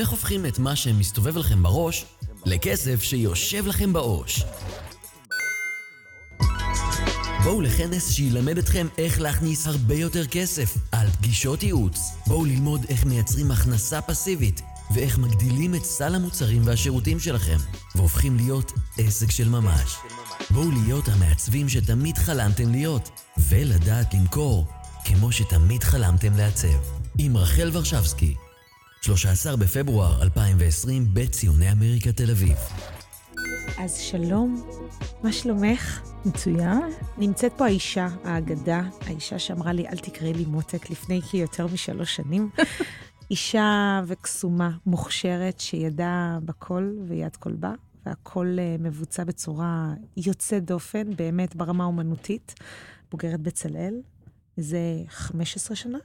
איך הופכים את מה שמסתובב לכם בראש לכסף שיושב לכם בעו"ש? בואו לכנס שילמד אתכם איך להכניס הרבה יותר כסף על פגישות ייעוץ. בואו ללמוד איך מייצרים הכנסה פסיבית ואיך מגדילים את סל המוצרים והשירותים שלכם והופכים להיות עסק של ממש. בואו להיות המעצבים שתמיד חלמתם להיות ולדעת למכור כמו שתמיד חלמתם לעצב. עם רחל ורשבסקי, 13 בפברואר 2020, בית ציוני אמריקה תל אביב. אז שלום, מה שלומך? מצוין. נמצאת פה האישה, האגדה, האישה שאמרה לי, אל תקראי לי מותק לפני כיותר משלוש שנים. אישה וקסומה, מוכשרת, שידעה בכל ויד כל בה, והכל uh, מבוצע בצורה יוצאת דופן, באמת ברמה האומנותית. בוגרת בצלאל, זה 15 שנה?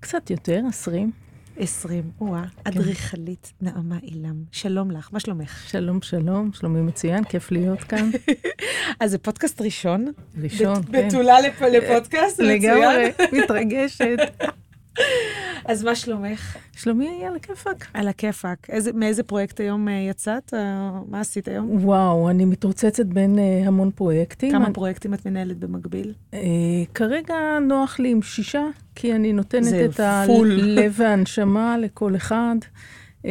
קצת יותר, 20. 20, וואה, אדריכלית נעמה אילם. שלום לך, מה שלומך? שלום, שלום, שלומי מצוין, כיף להיות כאן. אז זה פודקאסט ראשון. ראשון, כן. בתולה לפ- לפודקאסט, מצוין. לגמרי, מתרגשת. אז מה שלומך? שלומי על הכיפאק. על הכיפאק. איזה- מאיזה פרויקט היום אה, יצאת? אה, מה עשית היום? וואו, אני מתרוצצת בין uh, המון פרויקטים. כמה אני- פרויקטים את מנהלת במקביל? Uh, כרגע נוח לי עם שישה, כי אני נותנת את. הלב והנשמה לכל אחד. Um,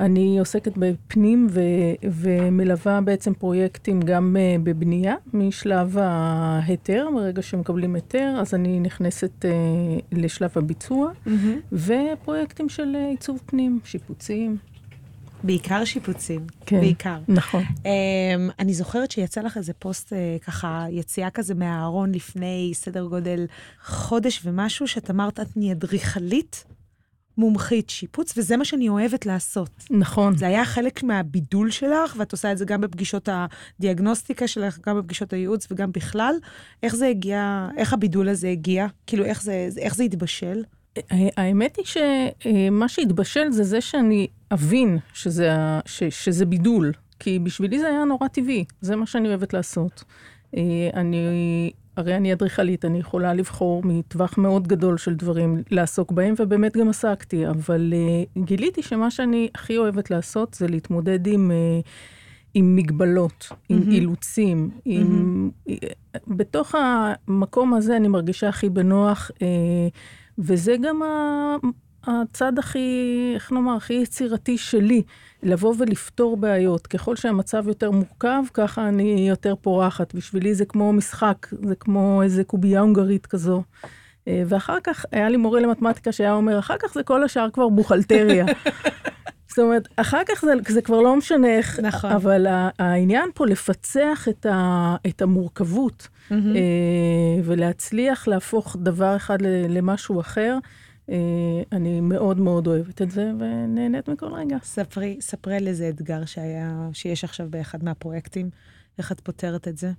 אני עוסקת בפנים ו- ומלווה בעצם פרויקטים גם uh, בבנייה, משלב ההיתר, ברגע שמקבלים היתר, אז אני נכנסת uh, לשלב הביצוע, ופרויקטים של uh, עיצוב פנים, שיפוצים. בעיקר שיפוצים. כן. בעיקר. נכון. Um, אני זוכרת שיצא לך איזה פוסט, uh, ככה, יציאה כזה מהארון לפני סדר גודל חודש ומשהו, שאת אמרת, את נהיית אדריכלית מומחית שיפוץ, וזה מה שאני אוהבת לעשות. נכון. זה היה חלק מהבידול שלך, ואת עושה את זה גם בפגישות הדיאגנוסטיקה שלך, גם בפגישות הייעוץ וגם בכלל. איך זה הגיע, איך הבידול הזה הגיע? כאילו, איך זה, איך זה התבשל? האמת היא שמה שהתבשל זה זה שאני אבין שזה, ש, שזה בידול, כי בשבילי זה היה נורא טבעי, זה מה שאני אוהבת לעשות. אה, אני, הרי אני אדריכלית, אני יכולה לבחור מטווח מאוד גדול של דברים לעסוק בהם, ובאמת גם עסקתי, אבל אה, גיליתי שמה שאני הכי אוהבת לעשות זה להתמודד עם... אה, עם מגבלות, עם מהמם. אילוצים, עם... בתוך המקום הזה אני מרגישה הכי בנוח, אה, וזה גם ה- הצד הכי, איך נאמר, הכי יצירתי שלי, לבוא ולפתור בעיות. ככל שהמצב יותר מורכב, ככה אני יותר פורחת. בשבילי זה כמו משחק, זה כמו איזה קובייה הונגרית כזו. אה, ואחר כך, היה לי מורה למתמטיקה שהיה אומר, אחר כך זה כל השאר כבר בוכלטריה. זאת אומרת, אחר כך זה, זה כבר לא משנה איך, נכון. אבל העניין פה לפצח את, ה, את המורכבות, אה, ולהצליח להפוך דבר אחד למשהו אחר, אני מאוד מאוד אוהבת את זה, ונהנית מכל רגע. ספרי, ספרי על איזה אתגר שהיה, שיש עכשיו באחד מהפרויקטים, איך את פותרת את זה?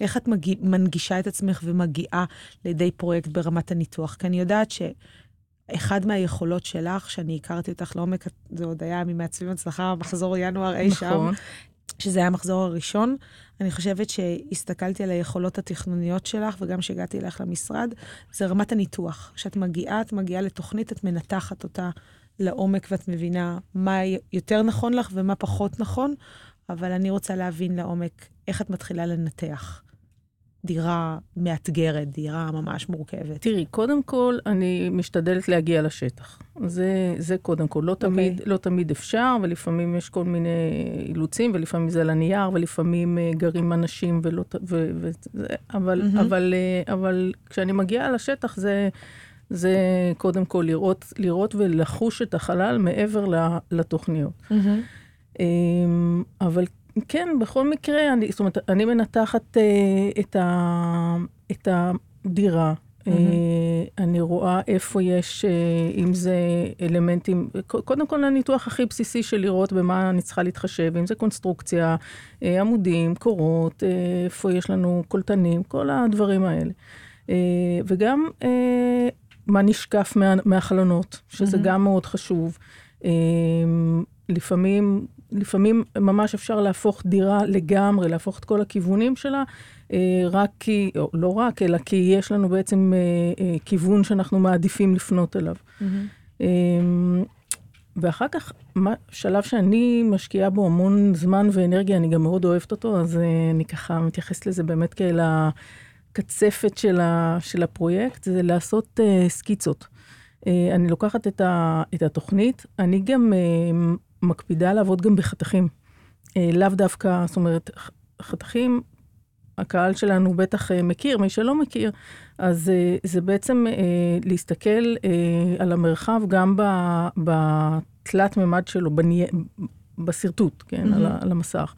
איך את מגיע, מנגישה את עצמך ומגיעה לידי פרויקט ברמת הניתוח? כי אני יודעת שאחד מהיכולות שלך, שאני הכרתי אותך לעומק, זה עוד היה ממעצבים הצלחה, מחזור ינואר אי שם, נכון. שזה היה המחזור הראשון. אני חושבת שהסתכלתי על היכולות התכנוניות שלך, וגם כשהגעתי אלייך למשרד, זה רמת הניתוח. כשאת מגיעה, את מגיעה לתוכנית, את מנתחת אותה לעומק, ואת מבינה מה יותר נכון לך ומה פחות נכון, אבל אני רוצה להבין לעומק איך את מתחילה לנתח. דירה מאתגרת, דירה ממש מורכבת. תראי, קודם כל, אני משתדלת להגיע לשטח. זה, זה קודם כל. לא תמיד, לא תמיד אפשר, ולפעמים יש כל מיני אילוצים, ולפעמים זה על הנייר, ולפעמים אה, גרים אנשים, ולא... ו, ו, זה, אבל, מהמם. אבל, אה, אבל כשאני מגיעה לשטח, זה, זה קודם כל לראות, לראות ולחוש את החלל מעבר לתוכניות. אמ, אבל כן, בכל מקרה, אני, זאת אומרת, אני מנתחת אה, את, ה, את הדירה. אה, אני רואה איפה יש, אה, אם זה אלמנטים, קודם כל הניתוח הכי בסיסי של לראות במה אני צריכה להתחשב, אם זה קונסטרוקציה, אה, עמודים, קורות, אה, איפה יש לנו קולטנים, כל הדברים האלה. אה, וגם אה, מה נשקף מה, מהחלונות, שזה מהמם. גם מאוד חשוב. אה, לפעמים, לפעמים ממש אפשר להפוך דירה לגמרי, להפוך את כל הכיוונים שלה, אה, רק כי, או לא רק, אלא כי יש לנו בעצם אה, אה, כיוון שאנחנו מעדיפים לפנות אליו. מהמם. אמ, ואחר כך, מה, שלב שאני משקיעה בו המון זמן ואנרגיה, אני גם מאוד אוהבת אותו, אז אני ככה מתייחסת לזה באמת כאל הקצפת של, ה, של הפרויקט, זה לעשות uh, סקיצות. Uh, אני לוקחת את, ה, את התוכנית, אני גם uh, מקפידה לעבוד גם בחתכים. Uh, לאו דווקא, זאת אומרת, חתכים, הקהל שלנו בטח uh, מכיר, מי שלא מכיר, אז uh, זה בעצם להסתכל על המרחב גם בתלת מימד שלו, בני... בשרטוט, כן, mm-hmm. על, על המסך.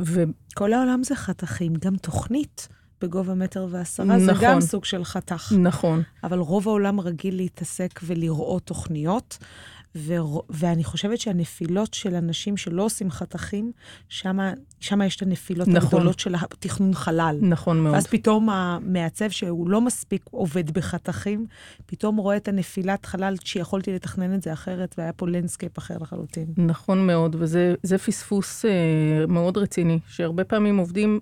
ו... כל העולם זה חתכים, גם תוכנית. בגובה מטר ועשרה, נכון, זה גם סוג של חתך. נכון. אבל רוב העולם רגיל להתעסק ולראות תוכניות, ו- ואני חושבת שהנפילות של אנשים שלא עושים חתכים, שם יש את הנפילות נכון. הגדולות של התכנון חלל. נכון מאוד. ואז פתאום המעצב, שהוא לא מספיק עובד בחתכים, פתאום רואה את הנפילת חלל, שיכולתי לתכנן את זה אחרת, והיה פה landscape אחר לחלוטין. נכון מאוד, וזה פספוס אה, מאוד רציני, שהרבה פעמים עובדים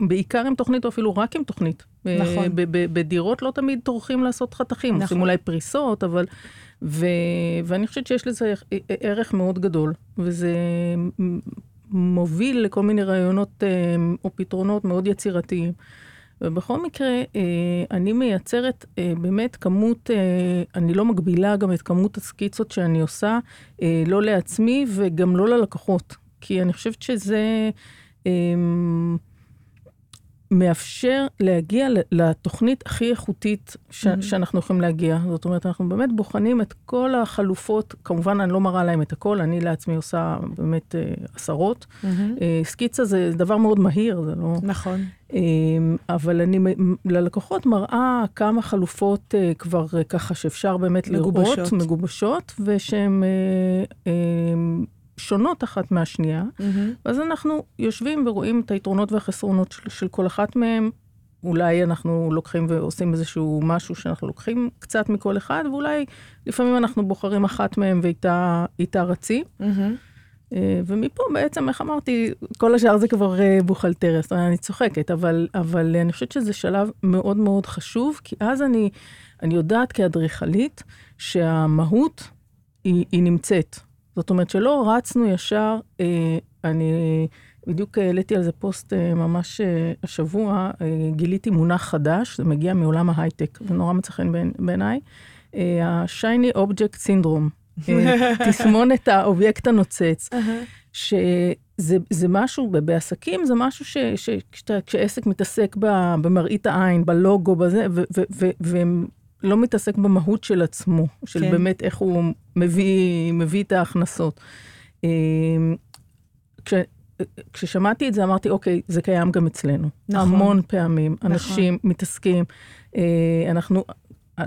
בעיקר עם תוכנית, או אפילו רק עם תוכנית. נכון. בדירות לא תמיד טורחים לעשות חתכים, נכון. עושים אולי פריסות, אבל... ו, ואני חושבת שיש לזה ערך מאוד גדול, וזה מוביל לכל מיני רעיונות אה, או פתרונות מאוד יצירתיים. ובכל מקרה, אה, אני מייצרת אה, באמת כמות, אני לא מגבילה גם את כמות הסקיצות שאני עושה, לא לעצמי וגם לא ללקוחות. כי אני חושבת שזה... מאפשר להגיע לתוכנית הכי איכותית ש- mm-hmm. שאנחנו יכולים להגיע. זאת אומרת, אנחנו באמת בוחנים את כל החלופות, כמובן אני לא מראה להם את הכל, אני לעצמי עושה באמת אה, עשרות. Mm-hmm. אה, סקיצה זה דבר מאוד מהיר, זה לא... נכון. אה, אבל אני ללקוחות מראה כמה חלופות אה, כבר אה, ככה שאפשר באמת מגובשות. לראות, מגובשות, ושהן... אה, אה, שונות אחת מהשנייה, mm-hmm. ואז אנחנו יושבים ורואים את היתרונות והחסרונות של, של כל אחת מהן. אולי אנחנו לוקחים ועושים איזשהו משהו שאנחנו לוקחים קצת מכל אחד, ואולי לפעמים אנחנו בוחרים אחת מהן ואיתה רצים. Mm-hmm. ומפה בעצם, איך אמרתי, כל השאר זה כבר אה, בוכלטריה, זאת אומרת, אני צוחקת, אבל, אבל אני חושבת שזה שלב מאוד מאוד חשוב, כי אז אני, אני יודעת כאדריכלית שהמהות היא, היא נמצאת. זאת אומרת שלא רצנו ישר, אה, אני בדיוק העליתי על זה פוסט אה, ממש אה, השבוע, אה, גיליתי מונח חדש, זה מגיע מעולם ההייטק, זה נורא מצא חן בעיניי, אה, ה-Shiny Object Syndrome, אה, תסמונת האובייקט הנוצץ. שזה משהו, בעסקים זה משהו שכשעסק מתעסק במראית העין, בלוגו, בזה, והם לא מתעסק במהות של עצמו, של כן. באמת איך הוא מביא, מביא את ההכנסות. אמ, כש, כששמעתי את זה אמרתי, אוקיי, זה קיים גם אצלנו. נכון. המון פעמים נכון. אנשים נכון. מתעסקים, אה, אנחנו...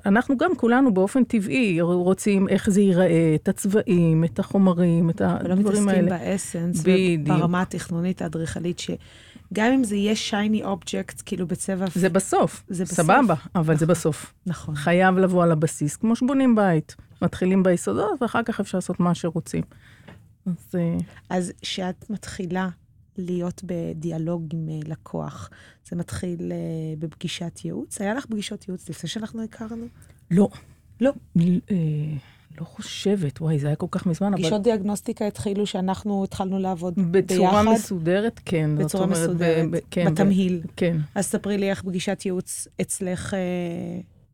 אנחנו גם כולנו באופן טבעי רוצים איך זה ייראה, את הצבעים, את החומרים, את הדברים האלה. ולא מתעסקים באסנס, בדיוק. ברמה התכנונית האדריכלית, ש... גם אם זה יהיה שייני אובייקט, כאילו בצבע... זה בסוף, זה בסוף. סבבה, אבל נכון, זה בסוף. נכון. חייב לבוא על הבסיס, כמו שבונים בית. מתחילים ביסודות, ואחר כך אפשר לעשות מה שרוצים. אז... אה, אז כשאת מתחילה להיות בדיאלוג עם אה, לקוח, זה מתחיל אה, בפגישת ייעוץ? היה לך פגישות ייעוץ לפני שאנחנו הכרנו? לא. לא. לא חושבת, וואי, זה היה כל כך מזמן, אבל... פגישות דיאגנוסטיקה התחילו שאנחנו התחלנו לעבוד בצורה ביחד? בצורה מסודרת, כן. בצורה אומרת, מסודרת, ב- ב- כן, בתמהיל. ב- כן. אז ספרי לי איך פגישת ייעוץ אצלך אה,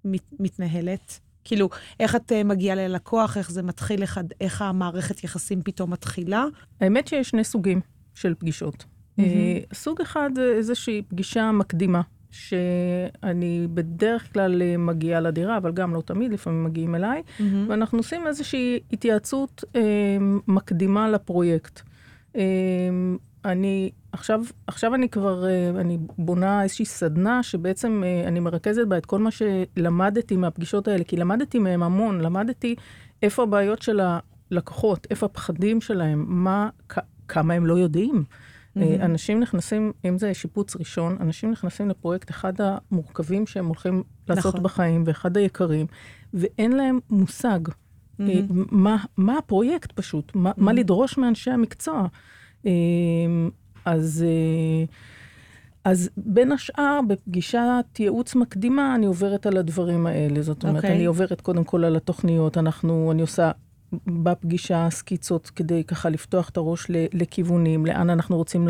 מת, מתנהלת. כאילו, איך את אה, מגיעה ללקוח, איך זה מתחיל, איך, איך המערכת יחסים פתאום מתחילה? האמת שיש שני סוגים של פגישות. Mm-hmm. אה, סוג אחד זה איזושהי פגישה מקדימה. שאני בדרך כלל אה, מגיעה לדירה, אבל גם לא תמיד, לפעמים מגיעים אליי, mm-hmm. ואנחנו עושים איזושהי התייעצות אה, מקדימה לפרויקט. אה, אני, עכשיו, עכשיו אני כבר, אה, אני בונה איזושהי סדנה שבעצם אה, אני מרכזת בה את כל מה שלמדתי מהפגישות האלה, כי למדתי מהם המון, למדתי איפה הבעיות של הלקוחות, איפה הפחדים שלהם, מה, כמה הם לא יודעים. Mm-hmm. אנשים נכנסים, אם זה שיפוץ ראשון, אנשים נכנסים לפרויקט אחד המורכבים שהם הולכים לעשות נכון. בחיים, ואחד היקרים, ואין להם מושג mm-hmm. מה, מה הפרויקט פשוט, מה, mm-hmm. מה לדרוש מאנשי המקצוע. אה, אז... אז בין השאר, בפגישת ייעוץ מקדימה, אני עוברת על הדברים האלה. זאת אומרת, okay. אוקיי. אני עוברת קודם כל על התוכניות, אנחנו, אני עושה בפגישה סקיצות כדי ככה לפתוח את הראש לכיוונים, לאן אנחנו רוצים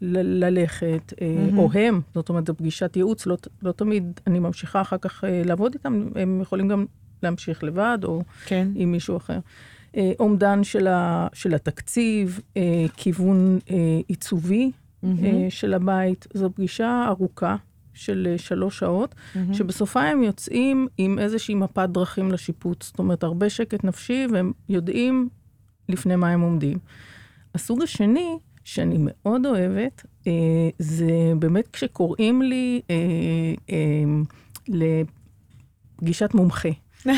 ללכת, mm-hmm. או הם, זאת אומרת, זו פגישת ייעוץ, לא, לא תמיד אני ממשיכה אחר כך אה, לעבוד איתם, הם יכולים גם להמשיך לבד, או כן. עם מישהו אחר. אומדן של, ה, של התקציב, כיוון עיצובי. של הבית, זו פגישה ארוכה. של אה, שלוש שעות, mm-hmm. שבסופה הם יוצאים עם איזושהי מפת דרכים לשיפוץ. זאת אומרת, הרבה שקט נפשי, והם יודעים לפני מה הם עומדים. הסוג השני, שאני מאוד אוהבת, אה, זה באמת כשקוראים לי אה, אה, לפגישת מומחה.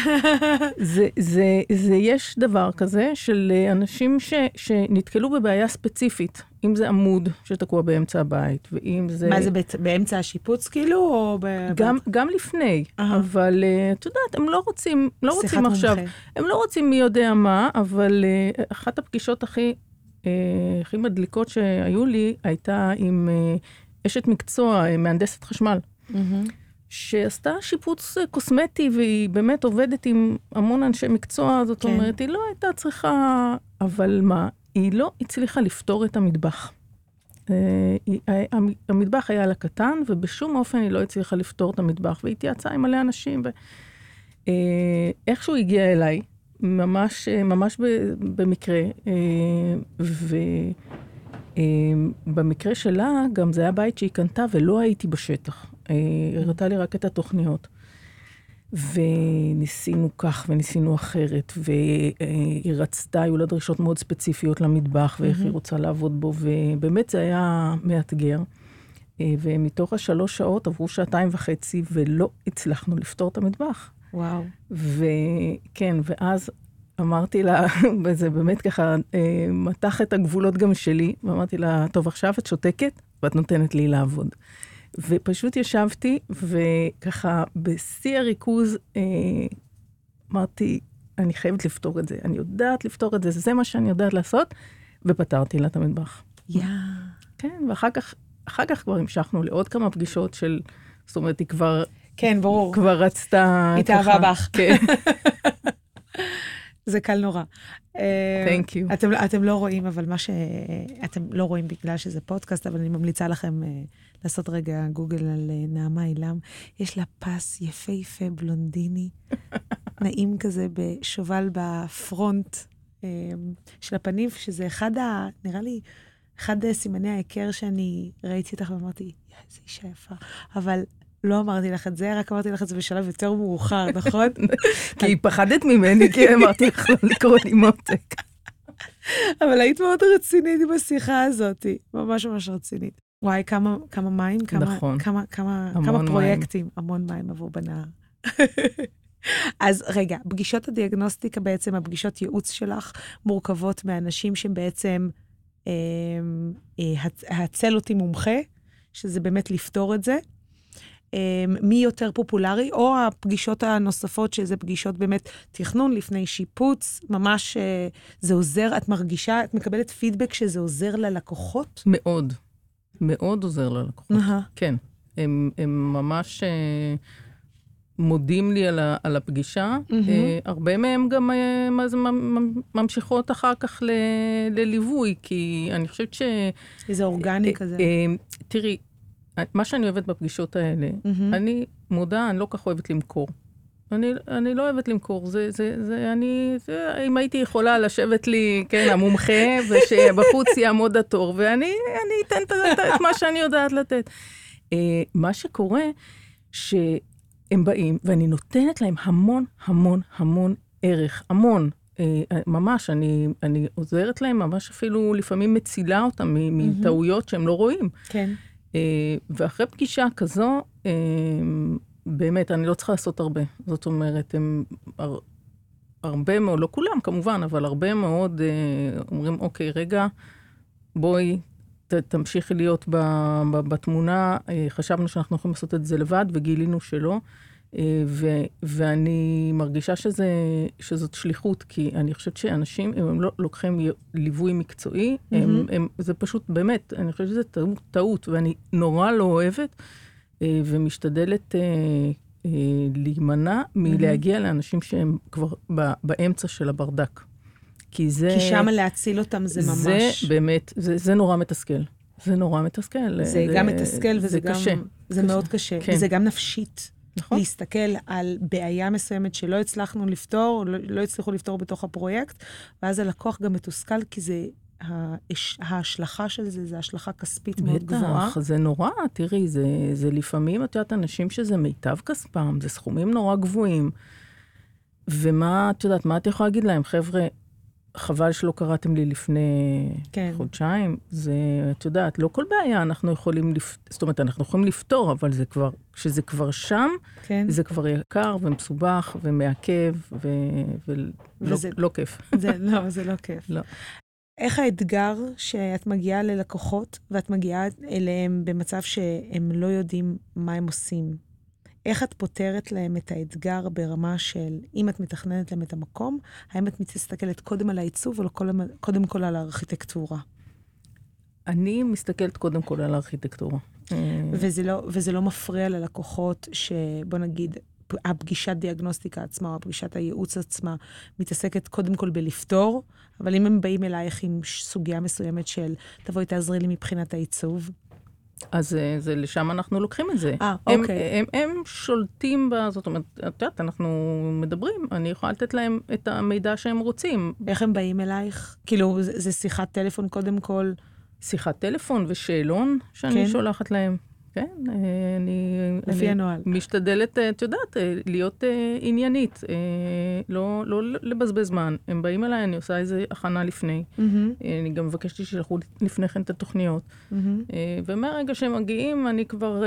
זה, זה, זה, יש דבר כזה של אנשים ש, שנתקלו בבעיה ספציפית, אם זה עמוד שתקוע באמצע הבית, ואם זה... מה זה, באמצע השיפוץ כאילו, או ב... גם, גם לפני, uh-huh. אבל uh, את יודעת, הם לא רוצים, לא רוצים עכשיו, מומחה. הם לא רוצים מי יודע מה, אבל uh, אחת הפגישות הכי, uh, הכי מדליקות שהיו לי, הייתה עם uh, אשת מקצוע, uh, מהנדסת חשמל. Mm-hmm. שעשתה שיפוץ קוסמטי, והיא באמת עובדת עם המון אנשי מקצוע, זאת כן. אומרת, היא לא הייתה צריכה... אבל מה, היא לא הצליחה לפתור את המטבח. אה, המטבח היה לה קטן, ובשום אופן היא לא הצליחה לפתור את המטבח, והיא התייעצה עם מלא אנשים. ואיכשהו אה, הגיע אליי, ממש, ממש במקרה, אה, ובמקרה שלה, גם זה היה בית שהיא קנתה ולא הייתי בשטח. היא הראתה לי רק את התוכניות. וניסינו כך וניסינו אחרת, והיא רצתה, היו לה דרישות מאוד ספציפיות למטבח, ואיך היא רוצה לעבוד בו, ובאמת זה היה מאתגר. ומתוך השלוש שעות עברו שעתיים וחצי, ולא הצלחנו לפתור את המטבח. וואו. וכן, ואז אמרתי לה, וזה באמת ככה אה, מתח את הגבולות גם שלי, ואמרתי לה, טוב, עכשיו את שותקת, ואת נותנת לי לעבוד. ופשוט ישבתי, וככה, בשיא הריכוז, אה, אמרתי, אני חייבת לפתור את זה. אני יודעת לפתור את זה, זה מה שאני יודעת לעשות, ופתרתי לה את המטבח. יאה. כן, ואחר כך, אחר כך כבר המשכנו לעוד כמה פגישות של, זאת אומרת, היא כבר... כן, ברור. כבר רצתה... התאהבה בך. כן. זה קל נורא. אה, Thank you. אתם, אתם לא רואים, אבל מה שאתם לא רואים בגלל שזה פודקאסט, אבל אני ממליצה לכם uh, לעשות רגע גוגל על uh, נעמה אילם. יש לה פס יפהפה בלונדיני, נעים כזה בשובל בפרונט uh, של הפנים, שזה אחד ה... נראה לי, אחד סימני ההיכר שאני ראיתי אותך ואמרתי, איזה אישה יפה. אבל לא אמרתי לך את זה, רק אמרתי לך את זה בשלב יותר מאוחר, נכון? כי פחדת ממני, כי אמרתי לך לא לקרוא לי מותק. אבל היית מאוד רצינית בשיחה הזאת, ממש ממש רצינית. וואי, כמה, כמה מים, כמה, נכון. כמה, כמה, כמה פרויקטים, מים. המון מים עבור בנהר. אז רגע, פגישות הדיאגנוסטיקה בעצם, הפגישות ייעוץ שלך, מורכבות מאנשים שהם בעצם, אה, אה, הצל אותי מומחה, שזה באמת לפתור את זה, מי יותר פופולרי, או הפגישות הנוספות, שזה פגישות באמת תכנון לפני שיפוץ, ממש אה, זה עוזר, את מרגישה, את מקבלת פידבק שזה עוזר ללקוחות? מאוד, מאוד עוזר ללקוחות, uh-huh. כן. הם, הם ממש uh, מודים לי על, ה, על הפגישה. Mm-hmm. Uh, הרבה מהם גם uh, ממשיכות אחר כך ל, לליווי, כי אני חושבת ש... איזה אורגני uh, כזה. Uh, תראי, מה שאני אוהבת בפגישות האלה, mm-hmm. אני מודה, אני לא כך אוהבת למכור. אני, אני לא אוהבת למכור, זה, זה, זה, אני, זה, אם הייתי יכולה לשבת לי, כן, המומחה, ושבחוץ יעמוד התור, ואני אני אתן את, את, מה שאני יודעת לתת. Uh, מה שקורה, שהם באים, ואני נותנת להם המון, המון, המון ערך, המון. Uh, ממש, אני, אני עוזרת להם, ממש אפילו לפעמים מצילה אותם מטעויות mm-hmm. שהם לא רואים. כן. אה, ואחרי פגישה כזו, אה, באמת, אני לא צריכה לעשות הרבה. זאת אומרת, הם הר, הרבה מאוד, לא כולם כמובן, אבל הרבה מאוד אה, אומרים, אוקיי, רגע, בואי, ת, תמשיכי להיות ב, ב, בתמונה. חשבנו שאנחנו יכולים לעשות את זה לבד, וגילינו שלא. ו, ואני מרגישה שזה, שזאת שליחות, כי אני חושבת שאנשים, אם הם לא לוקחים ליווי מקצועי, mm-hmm. הם, הם, זה פשוט, באמת, אני חושבת שזה טעות, טעות, ואני נורא לא אוהבת, ומשתדלת אה, להימנע מלהגיע לאנשים שהם כבר ב, באמצע של הברדק. כי זה... כי שם להציל אותם זה ממש... זה באמת, זה, זה נורא מתסכל. זה נורא מתסכל. זה, זה גם מתסכל וזה זה גם... קשה. זה קשה. מאוד קשה. כן. וזה גם נפשית. נכון. להסתכל על בעיה מסוימת שלא הצלחנו לפתור, לא, לא הצליחו לפתור בתוך הפרויקט, ואז הלקוח גם מתוסכל, כי זה... ההש- ההשלכה של זה, זה השלכה כספית מאוד גבוהה. בטח, זה נורא, תראי, זה, זה לפעמים, את יודעת, אנשים שזה מיטב כספם, זה סכומים נורא גבוהים. ומה, את יודעת, מה את יכולה להגיד להם? חבר'ה, חבל שלא קראתם לי לפני כן. חודשיים. זה, את יודעת, לא כל בעיה אנחנו יכולים, לפ... זאת אומרת, אנחנו יכולים לפתור, אבל זה כבר, כשזה כבר שם, כן. זה כבר יקר ומסובך ומעכב, ו... ולא וזה- לא כיף. זה, לא, זה לא כיף. לא. איך האתגר שאת מגיעה ללקוחות, ואת מגיעה אליהם במצב שהם לא יודעים מה הם עושים? איך את פותרת להם את האתגר ברמה של, אם את מתכננת להם את המקום, האם את מסתכלת קודם על העיצוב או קודם, קודם כל על הארכיטקטורה? אני מסתכלת קודם כל על הארכיטקטורה. אה, וזה לא, וזה לא מפריע ללקוחות שבוא נגיד, הפגישת דיאגנוסטיקה עצמה או הפגישת הייעוץ עצמה מתעסקת קודם כל בלפתור, אבל אם הם באים אלייך עם סוגיה מסוימת של תבואי תעזרי לי מבחינת העיצוב, אז אה, זה לשם אנחנו לוקחים את זה. אה, הם, אוקיי. הם, הם שולטים ב... זאת אומרת, את יודעת, אנחנו מדברים, אני יכולה לתת להם את המידע שהם רוצים. איך הם באים אלייך? כאילו, זה, זה שיחת טלפון קודם כל? שיחת טלפון ושאלון שאני כן. שולחת להם. כן, אה, אני... לפי אני הנוהל. משתדלת, אה, את יודעת, אה, להיות עניינית, לא, לא לבזבז זמן. הם באים אליי, אני עושה איזה הכנה לפני. אה, אני גם מבקשת שישלחו לפני כן את התוכניות. אה, ומהרגע שהם מגיעים, אני כבר,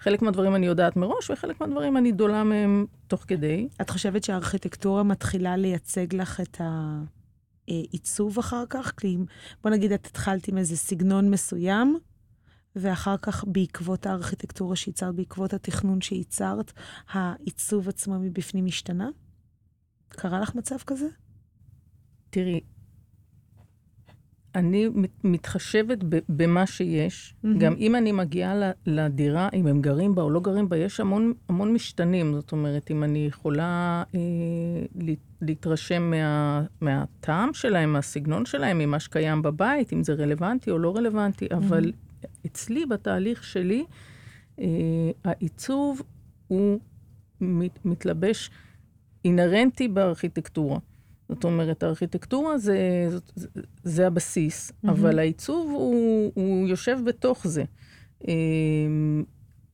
חלק מהדברים אני יודעת מראש, וחלק מהדברים אני דולה מהם תוך כדי. את חושבת שהארכיטקטורה מתחילה לייצג לך את העיצוב אחר כך? כי בוא נגיד, את התחלת עם איזה סגנון מסוים, ואחר כך בעקבות הארכיטקטורה שייצרת, בעקבות התכנון שייצרת, העיצוב עצמו מבפנים השתנה? קרה לך מצב כזה? תראי, אני מת- מתחשבת במה שיש. מהמם. גם אם אני מגיעה לדירה, אם הם גרים בה או לא גרים בה, יש המון, המון משתנים. זאת אומרת, אם אני יכולה אה, לה- להתרשם מה, מהטעם שלהם, מהסגנון שלהם, ממה שקיים בבית, אם זה רלוונטי או לא רלוונטי, אבל אצלי, בתהליך שלי, אה, העיצוב הוא מת, מתלבש אינהרנטי בארכיטקטורה. זאת אומרת, הארכיטקטורה זה, זה, זה הבסיס, מהמם. אבל העיצוב הוא, הוא יושב בתוך זה. אמ,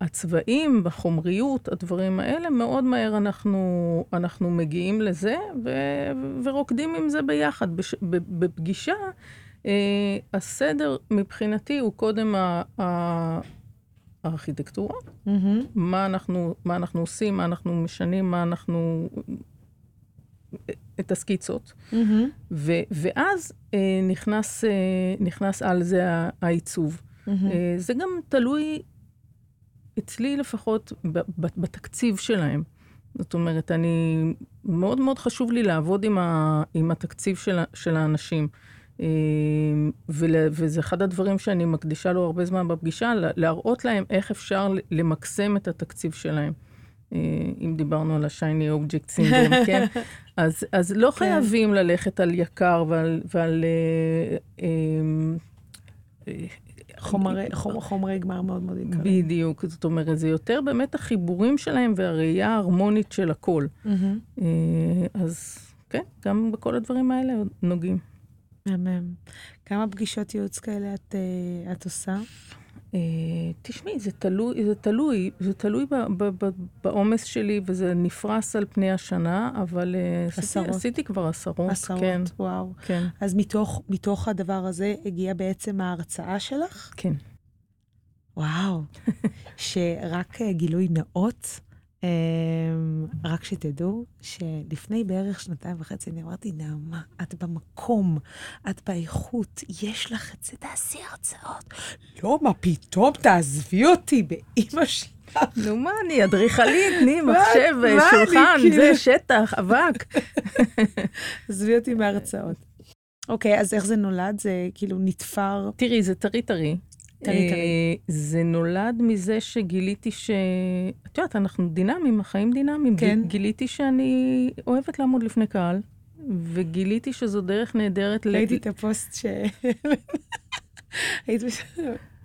הצבעים, החומריות, הדברים האלה, מאוד מהר אנחנו, אנחנו מגיעים לזה ו, ורוקדים עם זה ביחד. בש, ב- בפגישה, אה, הסדר מבחינתי הוא קודם הארכיטקטורה. מה אנחנו, מה אנחנו עושים, מה אנחנו משנים, מה אנחנו... את הסקיצות. ואז אה, נכנס, אה, נכנס על זה העיצוב. אה, זה גם תלוי, אצלי לפחות, בתקציב שלהם. זאת אומרת, אני, מאוד מאוד חשוב לי לעבוד עם, ה, עם התקציב של, של האנשים. ול, וזה אחד הדברים שאני מקדישה לו הרבה זמן בפגישה, לה- להראות להם איך אפשר למקסם את התקציב שלהם. אה, אם דיברנו על ה-shiny object syndrome, כן? אז, אז לא כן. חייבים ללכת על יקר ועל... ועל אה, אה, חומרי, חומ, חומרי גמר מאוד מאוד יקרים. בדיוק, זאת אומרת, זה יותר באמת החיבורים שלהם והראייה ההרמונית של הכל. מהמם. אה, אז כן, גם בכל הדברים האלה נוגעים. מהמם. כמה פגישות ייעוץ כאלה את, אה, את עושה? אה, תשמעי, זה תלוי, זה תלוי, זה תלוי בעומס שלי, וזה נפרס על פני השנה, אבל אה, עשיתי, עשרות. עשיתי כבר עשרות. עשרות, כן, וואו. כן, אז מתוך, מתוך הדבר הזה הגיעה בעצם ההרצאה שלך? כן. וואו. שרק גילוי נאות, רק שתדעו שלפני בערך שנתיים וחצי אני אמרתי, נעמה, את במקום, את באיכות, יש לך את זה, תעשי הרצאות. לא, מה פתאום, תעזבי אותי באימא שלך. נו מה, אני אדריכלית, תני מחשב, שולחן, כאילו? זה שטח, אבק. עזבי אותי מההרצאות. אוקיי, אז איך זה נולד? זה כאילו נתפר. תראי, זה טרי טרי. תראי, תראי. זה נולד מזה שגיליתי ש... את יודעת, אנחנו דינמיים, החיים דינמיים. כן. גיליתי שאני אוהבת לעמוד לפני קהל, וגיליתי שזו דרך נהדרת ל... ראיתי את הפוסט ש... היית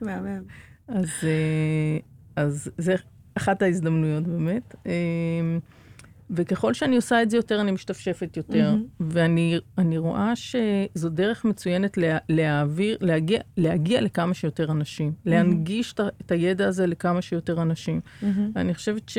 מהמם. אז, אה, אז זה אחת ההזדמנויות באמת. וככל שאני עושה את זה יותר, אני משתפשפת יותר. מהמם. ואני אני רואה שזו דרך מצוינת לה, להעביר, להגיע, להגיע לכמה שיותר אנשים. להנגיש את הידע הזה לכמה שיותר אנשים. מהמם. אני חושבת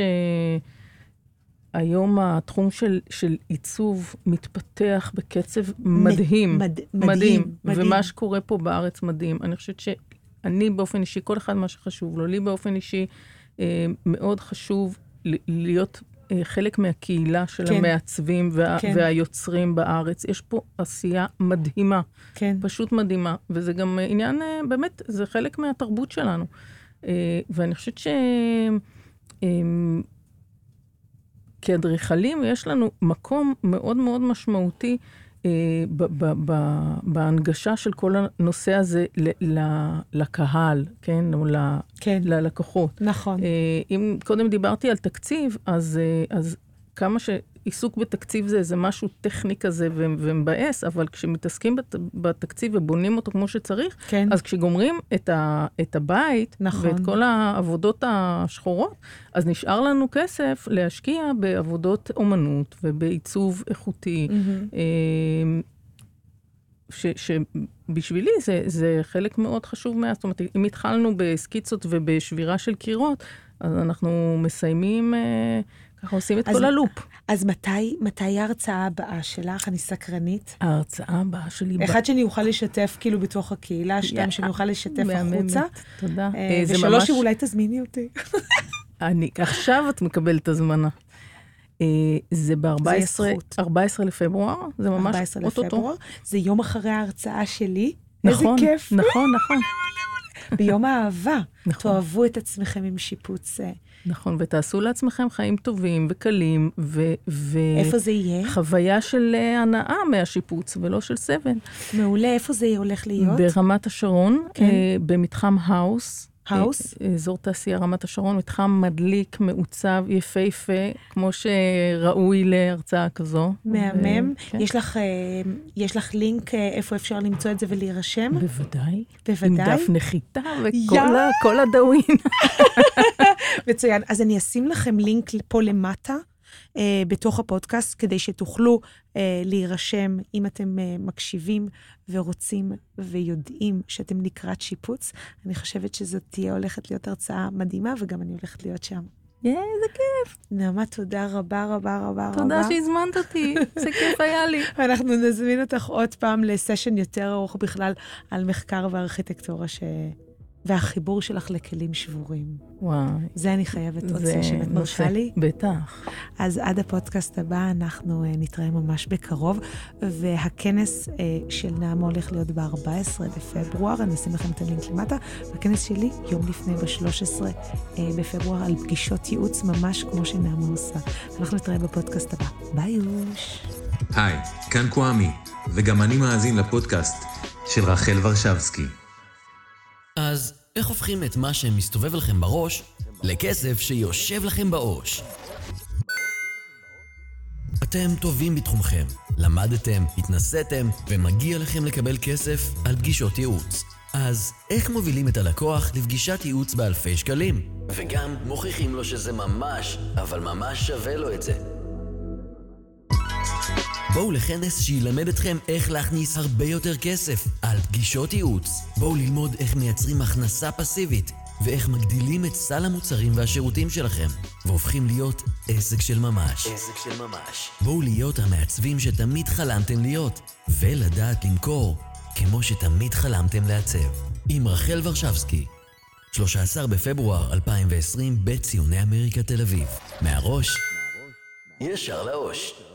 שהיום התחום של, של עיצוב מתפתח בקצב מדהים. מד- מדהים, מדהים. ומה שקורה פה בארץ מדהים. אני חושבת שאני באופן אישי, כל אחד מה שחשוב לו, לי באופן אישי אה, מאוד חשוב להיות חלק מהקהילה של כן. המעצבים וה, כן. והיוצרים בארץ. יש פה עשייה מדהימה. כן. פשוט מדהימה, וזה גם אה, עניין, אה, באמת, זה חלק מהתרבות שלנו. אה, ואני חושבת ש... אה, כאדריכלים יש לנו מקום מאוד מאוד משמעותי אה, בהנגשה של כל הנושא הזה ל- ל- לקהל, כן? או ל- כן, ללקוחות. נכון. אה, אם קודם דיברתי על תקציב, אז, אה, אז כמה שעיסוק בתקציב זה איזה משהו טכני כזה ו- ומבאס, אבל כשמתעסקים בת, בתקציב ובונים אותו כמו שצריך, כן. אז כשגומרים את, ה, את הבית, נכון. ואת כל העבודות השחורות, אז נשאר לנו כסף להשקיע בעבודות אומנות ובעיצוב איכותי. מהמם. אה, ש, שבשבילי זה, זה חלק מאוד חשוב מה... זאת אומרת, אם התחלנו בסקיצות ובשבירה של קירות, אז אנחנו מסיימים, אה, ככה עושים את אז- כל הלופ. אז מתי, מתי ההרצאה הבאה שלך? אני סקרנית. ההרצאה הבאה שלי... ב- אחד, שאני אוכל לשתף כאילו בתוך הקהילה, שתיים, שאני אוכל לשתף מהממת. החוצה. תודה. אה, אה, ושלוש, ממש- אולי תזמיני אותי. אני, עכשיו את מקבלת הזמנה. אה, זה ב-14 זכות. 14 לפברואר, זה ממש 14 אוטוטו. זה יום אחרי ההרצאה שלי. איזה נכון, כיף. נכון, נכון. ביום האהבה. נכון. תאהבו את עצמכם עם שיפוץ. נכון, ותעשו לעצמכם חיים טובים וקלים, ו... ו... איפה זה יהיה? חוויה של אה, הנאה מהשיפוץ ולא של סבל. מעולה, איפה זה הולך להיות? ברמת השרון, כן. אה, במתחם האוס. האוס? אה, אזור תעשייה רמת השרון, מתחם מדליק, מעוצב, יפהפה, כמו שראוי להרצאה כזו. מהמם. ו- כן. יש לך, אה, יש לך לינק אה, איפה אפשר למצוא את זה ולהירשם? בוודאי. עם בוודאי. דף נחיתה. וכל הדאווין. מצוין. אז אני אשים לכם לינק פה למטה, אה, בתוך הפודקאסט, כדי שתוכלו אה, להירשם אם אתם אה, מקשיבים ורוצים ויודעים שאתם לקראת שיפוץ. אני חושבת שזאת תהיה הולכת להיות הרצאה מדהימה, וגם אני הולכת להיות שם. יא, איזה כיף. נעמה, תודה רבה רבה רבה רבה. תודה שהזמנת אותי, איזה כיף היה לי. אנחנו נזמין אותך עוד פעם לסשן יותר ארוך בכלל על מחקר וארכיטקטורה ש... והחיבור שלך לכלים שבורים. וואי. זה אני חייבת עוד זה סשן, את מרשה. לי? בטח. אז עד הפודקאסט הבא אנחנו uh, נתראה ממש בקרוב, והכנס uh, של נעמה הולך להיות ב-14 בפברואר, אני אשים לכם את הלינק למטה, והכנס שלי יום לפני ב-13 uh, בפברואר על פגישות ייעוץ ממש כמו שנעמה עושה. אנחנו נתראה בפודקאסט הבא. ביי יוש. היי, כאן קוואמי, וגם אני מאזין לפודקאסט של רחל ורשבסקי. אז איך הופכים את מה שמסתובב לכם בראש לכסף שיושב לכם בעו"ש? אתם טובים בתחומכם, למדתם, התנסיתם, ומגיע לכם לקבל כסף על פגישות ייעוץ. אז איך מובילים את הלקוח לפגישת ייעוץ באלפי שקלים? וגם מוכיחים לו שזה ממש, אבל ממש שווה לו את זה. בואו לכנס שילמד אתכם איך להכניס הרבה יותר כסף על פגישות ייעוץ. בואו ללמוד איך מייצרים הכנסה פסיבית ואיך מגדילים את סל המוצרים והשירותים שלכם והופכים להיות עסק של ממש. עסק של ממש. בואו להיות המעצבים שתמיד חלמתם להיות ולדעת למכור כמו שתמיד חלמתם לעצב. עם רחל ורשבסקי, 13 בפברואר 2020 בציוני אמריקה תל אביב. מהראש ישר לאוש.